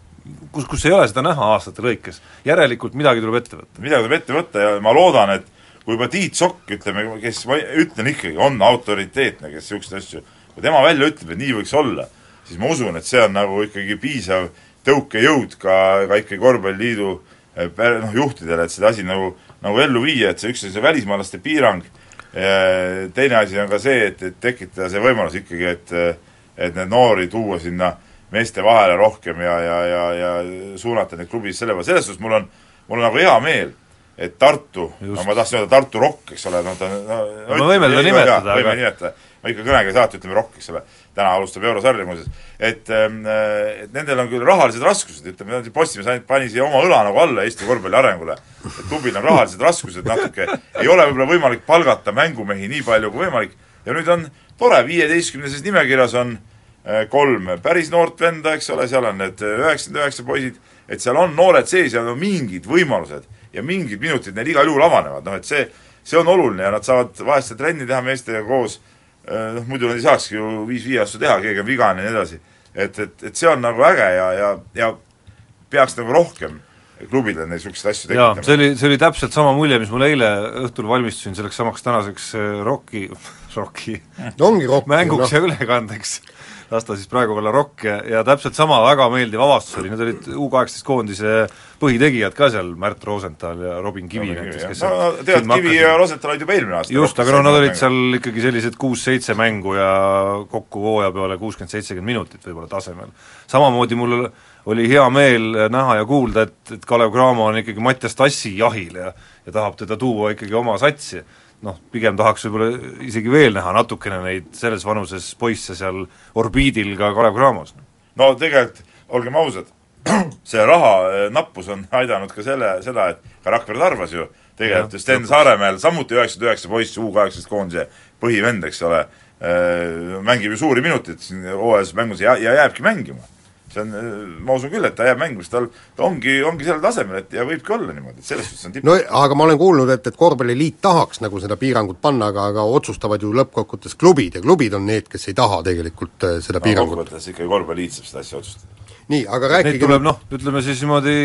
kus, kus ei ole seda näha aastate lõikes. järelikult midagi tuleb ette võtta. midagi tuleb ette võtta ja ma loodan, et kui juba Tiit Sokk, ütleme, kes ma ütlen ikkagi, on autoriteetne, kes niisuguseid asju, kui tema välja ütleb, et nii võiks olla, siis ma usun, et see on nagu ikkagi piisav tõukejõud ka, ka ikkagi korvpalliliidu eh, noh, juhtidele, et seda asi nagu, nagu ellu viia, et see üks on see välismaalaste piirang, teine asi on ka see, et, et tekitada see võimalus ikkagi, et et need noori tuua sinna meeste vahele rohkem ja, ja, ja, ja suunata neid klubis selle peale, selles suhtes mul on, mul on nagu hea meel, et Tartu, no ma tahtsin öelda Tartu Rock, eks ole, noh ta no, No me võime teda nimetada, võime aga- nimetada, ma ikka kõnega ei saata, ütleme Rock, eks ole, täna alustab eurosarja muuseas, et ähm, et nendel on küll rahalised raskused, ütleme, Postimees ainult pani siia oma õla nagu alla Eesti korvpalli arengule, et klubil on rahalised raskused natuke, ei ole võib-olla võimalik palgata mängumehi nii palju kui võimalik. Ja nüüd on tore, viieteistkümneses nimekirjas on äh, kolm päris noort venda, eks ole, seal on need üheksakümmend üheksa poisid, et seal on noored sees ja no mingid võimalused ja mingid minutid neil igal juhul avanevad, noh et see, see on oluline ja nad saavad vahest seda trenni teha meestega koos, noh muidu nad ei saakski ju viis-viie aasta teha, keegi on vigane ja nii edasi. et, et, et see on nagu äge ja, ja, ja peaks nagu rohkem klubidele niisuguseid asju tekitama. see oli, see oli täpselt sama mulje, mis mul eile õhtul valmistusin selleks samaks tänaseks äh, Rocki, Rocki no ongi rohkem, mänguks noh. ja ülekandeks, las ta siis praegu olla Rock ja, ja täpselt sama väga meeldiv avastus oli, need olid U18 koondise põhitegijad ka seal, Märt Rosenthal ja Robin Kivi näiteks, kes no, no tead, Kivi ja Rosenthal olid juba eelmine aasta just, aga no nad olid seal ikkagi sellised kuus-seitse mängu ja kokku hooaja peale kuuskümmend, seitsekümmend minutit võib-olla tasemel. samamoodi mul oli hea meel näha ja kuulda, et, et Kalev Cramo on ikkagi Mattias Tassi jahil ja ja tahab teda tuua ikkagi oma satsi. Noh, pigem tahaks võib-olla isegi veel näha natukene neid selles vanuses poisse seal orbiidil ka Kalev Cramos. no tegelikult, olgem ausad, see raha eh, nappus on aidanud ka selle, seda, et ka Rakvere Tarvas ju. Tegelikult ju Sten Saaremäel samuti üheksakümmend üheksa poiss, U kaheksateist koondise põhivend, eks ole, mängib ju suuri minuteid siin hooajas mängus ja, ja jääbki mängima see on, ma usun küll, et ta jääb mängu, sest tal ta ongi, ongi sellel tasemel, et ja võibki olla niimoodi, et selles suhtes on tipp. no aga ma olen kuulnud, et, et korvpalliliit tahaks nagu seda piirangut panna, aga, aga otsustavad ju lõppkokkuvõttes klubid ja klubid on need, kes ei taha tegelikult äh, seda no, piirangut. kokkuvõttes ikkagi korvpalliliit saab seda asja otsustada. nii, aga Neid rääkige tuleb noh, ütleme siis niimoodi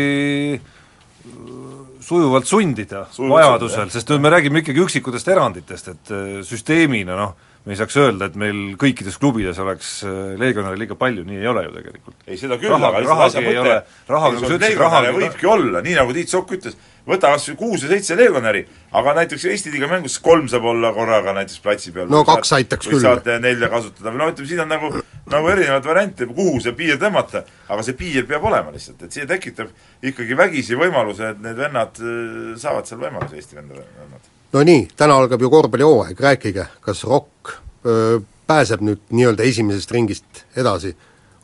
sujuvalt sundida Sujuvalt vajadusel, sest me räägime ikkagi üksikutest eranditest, et äh, süsteemina noh, me ei saaks öelda, et meil kõikides klubides oleks äh, legionäre liiga palju, nii ei ole ju tegelikult. ei, seda küll, aga lihtsalt asja ei ole- mõte, rahaga, nagu võibki olla, nii nagu Tiit Sokk ütles, võta kas või kuus või seitse legionäri, aga näiteks Eesti liiga mängus kolm saab olla korraga näiteks platsi peal. No kaks aitaks küll. saate nelja kasutada või no ütleme, siin on nagu, nagu erinevaid variante, kuhu see piir tõmmata, aga see piir peab olema lihtsalt, et see tekitab ikkagi vägisi võimaluse, et need vennad äh, saavad seal võimaluse, Eesti vennad. No nii, täna algab ju korvpallihooaeg, rääkige, kas Rock öö, pääseb nüüd nii-öelda esimesest ringist edasi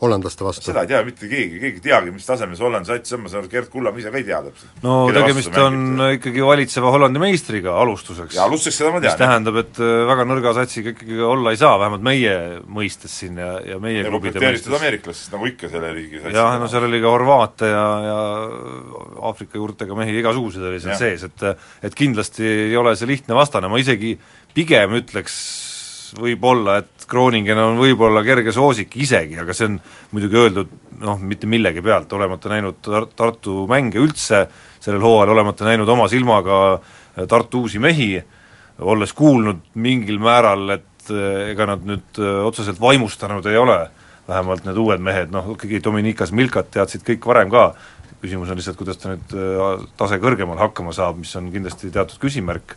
hollandlaste vastu? seda ei tea mitte keegi, keegi ei teagi, mis tasemel see Holland sats on, ma saan aru, Gerd Kullamäe ise ka ei tea täpselt. no tegemist on ikkagi valitseva Hollandi meistriga alustuseks. ja alustuseks seda ma mis tean. tähendab, et äh, väga nõrga satsiga ikkagi olla ei saa, vähemalt meie mõistes siin ja, ja meie nagu klubide mõistes. ameeriklastest, nagu ikka selle riigi satsi. jah, no seal oli ka horvaate ja, ja Aafrika juurtega mehi igasuguseid oli seal Jah. sees, et et kindlasti ei ole see lihtne vastane, ma isegi pigem ütleks võib-olla, et Groningen on võib-olla kerge soosik isegi, aga see on muidugi öeldud noh, mitte millegi pealt, olemata näinud Tar-, Tartu mänge üldse sellel hooajal, olemata näinud oma silmaga Tartu uusi mehi, olles kuulnud mingil määral, et eh, ega nad nüüd eh, otseselt vaimustanud ei ole, vähemalt need uued mehed, noh ikkagi Dominikas Milkat teadsid kõik varem ka, küsimus on lihtsalt, kuidas ta nüüd tase kõrgemal hakkama saab, mis on kindlasti teatud küsimärk,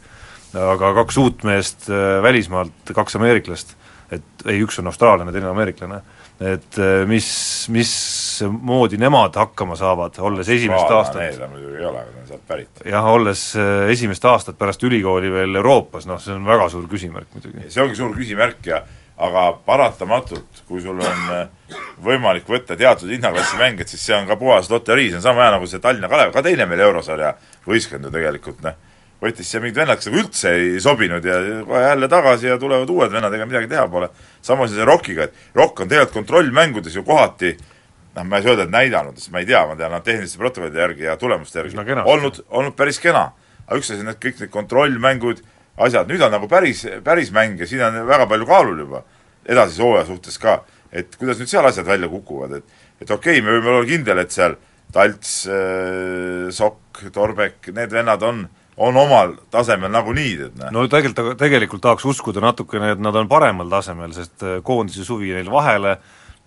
aga kaks uut meest äh, välismaalt, kaks ameeriklast, et ei, üks on austraallane, teine on ameeriklane, et äh, mis, mismoodi nemad hakkama saavad, olles esimest aastat Need on muidugi ei ole, ta on sealt pärit. jah, olles äh, esimest aastat pärast ülikooli veel Euroopas, noh see on väga suur küsimärk muidugi. see ongi suur küsimärk ja aga paratamatult, kui sul on võimalik võtta teatud hinnaklassi mänge, et siis see on ka puhas loterii, see on sama hea nagu see Tallinna Kalev, ka teine meil eurosarja võistkond ju tegelikult, noh. Võttis siia mingid vennad, kes nagu üldse ei sobinud ja kohe jälle tagasi ja tulevad uued vennad, ega midagi teha pole. samas see Rockiga, et Rock on tegelikult kontrollmängudes ju kohati noh, ma ei saa öelda, et näidanud, sest ma ei tea, ma tean nad tehniliste protokollide järgi ja tulemuste järgi kenasti. olnud, olnud päris kena. aga üks asi on need kõik need kontrollmängud, asjad, nüüd on nagu päris, päris mäng ja siin on väga palju kaalul juba edasise hooaja suhtes ka, et kuidas nüüd seal asjad välja kukuvad, et et okei okay,, me võime olla kindel, et seal Talts äh,, Sokk, Torbek, need vennad on, on omal tasemel nagunii, et noh. no tegelikult, tegelikult tahaks uskuda natukene, et nad on paremal tasemel, sest äh, koondise suvi neil vahele,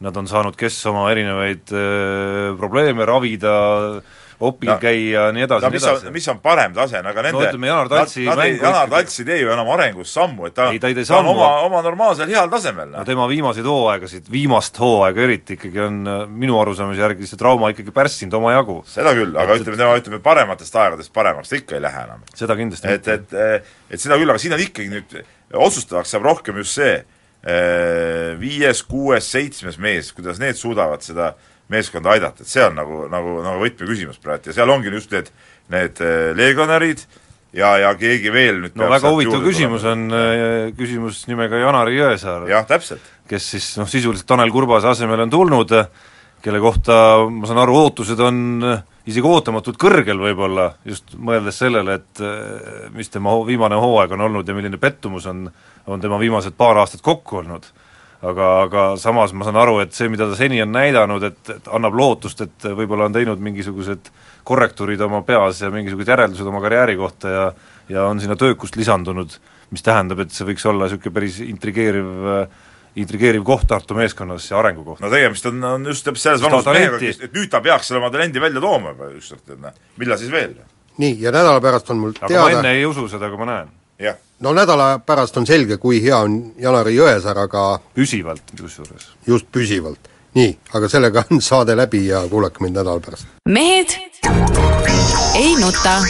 nad on saanud, kes oma erinevaid äh, probleeme ravida, opil No. no, käia, nii edasi no no,, nii mis on, edasi. mis on parem tase, no aga nende No ütleme, Janar Taltsi nad, nad ei, Janar Talts ei tee ju enam arengus sammu, et ta, Ei, ta ei ta on oma, oma normaalsel heal tasemel, no noh. tema viimaseid hooaegasid, viimast hooaega eriti ikkagi on äh, minu arusaamise järgi see trauma ikkagi pärssinud omajagu. seda küll, aga ütleme, tema ütleme, parematest aegadest paremaks ta ikka ei lähe enam. seda kindlasti et, et, et seda küll, aga siin on ikkagi nüüd, otsustavaks saab rohkem just see eh, viies, kuues, seitsmes mees, kuidas need suudavad seda meeskonda aidata, et see on nagu, nagu, nagu võtmeküsimus praegu ja seal ongi just need, need eh, legionärid ja, ja keegi veel nüüd no väga huvitav küsimus on äh, küsimus nimega Janari Jõesaar, jah, täpselt. kes siis noh, sisuliselt Tanel Kurbase asemele on tulnud, kelle kohta ma saan aru, ootused on äh, isegi ootamatult kõrgel võib-olla, just mõeldes sellele, et äh, mis tema viimane hooaeg on olnud ja milline pettumus on, on tema viimased paar aastat kokku olnud. Aga, aga samas ma saan aru, et see, mida ta seni on näidanud, et, et annab lootust, et võib-olla on teinud mingisugused korrektuurid oma peas ja mingisugused järeldused oma karjääri kohta ja ja on sinna töökust lisandunud, mis tähendab, et see võiks olla niisugune päris intrigeeriv intrigeeriv koht Tartu meeskonnas ja arengukoht. no tegemist on, on just täpselt selles vanuses mehega, et nüüd ta peaks selle oma talendi välja tooma juba ükskord, et noh, millal siis veel? nii, ja nädala pärast on mul aga teada ma enne ei usu seda, kui ma näen. jah, no nädala pärast on selge, kui hea on Janari Jõesaar, aga püsivalt kusjuures. just püsivalt. nii, aga sellega on saade läbi ja kuulake mind nädala pärast. mehed ei nuta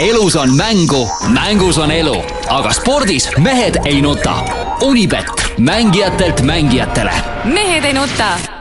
elus on mängu, mängus on elu, aga spordis mehed ei nuta. Unibet, mängijatelt mängijatele mehed ei nuta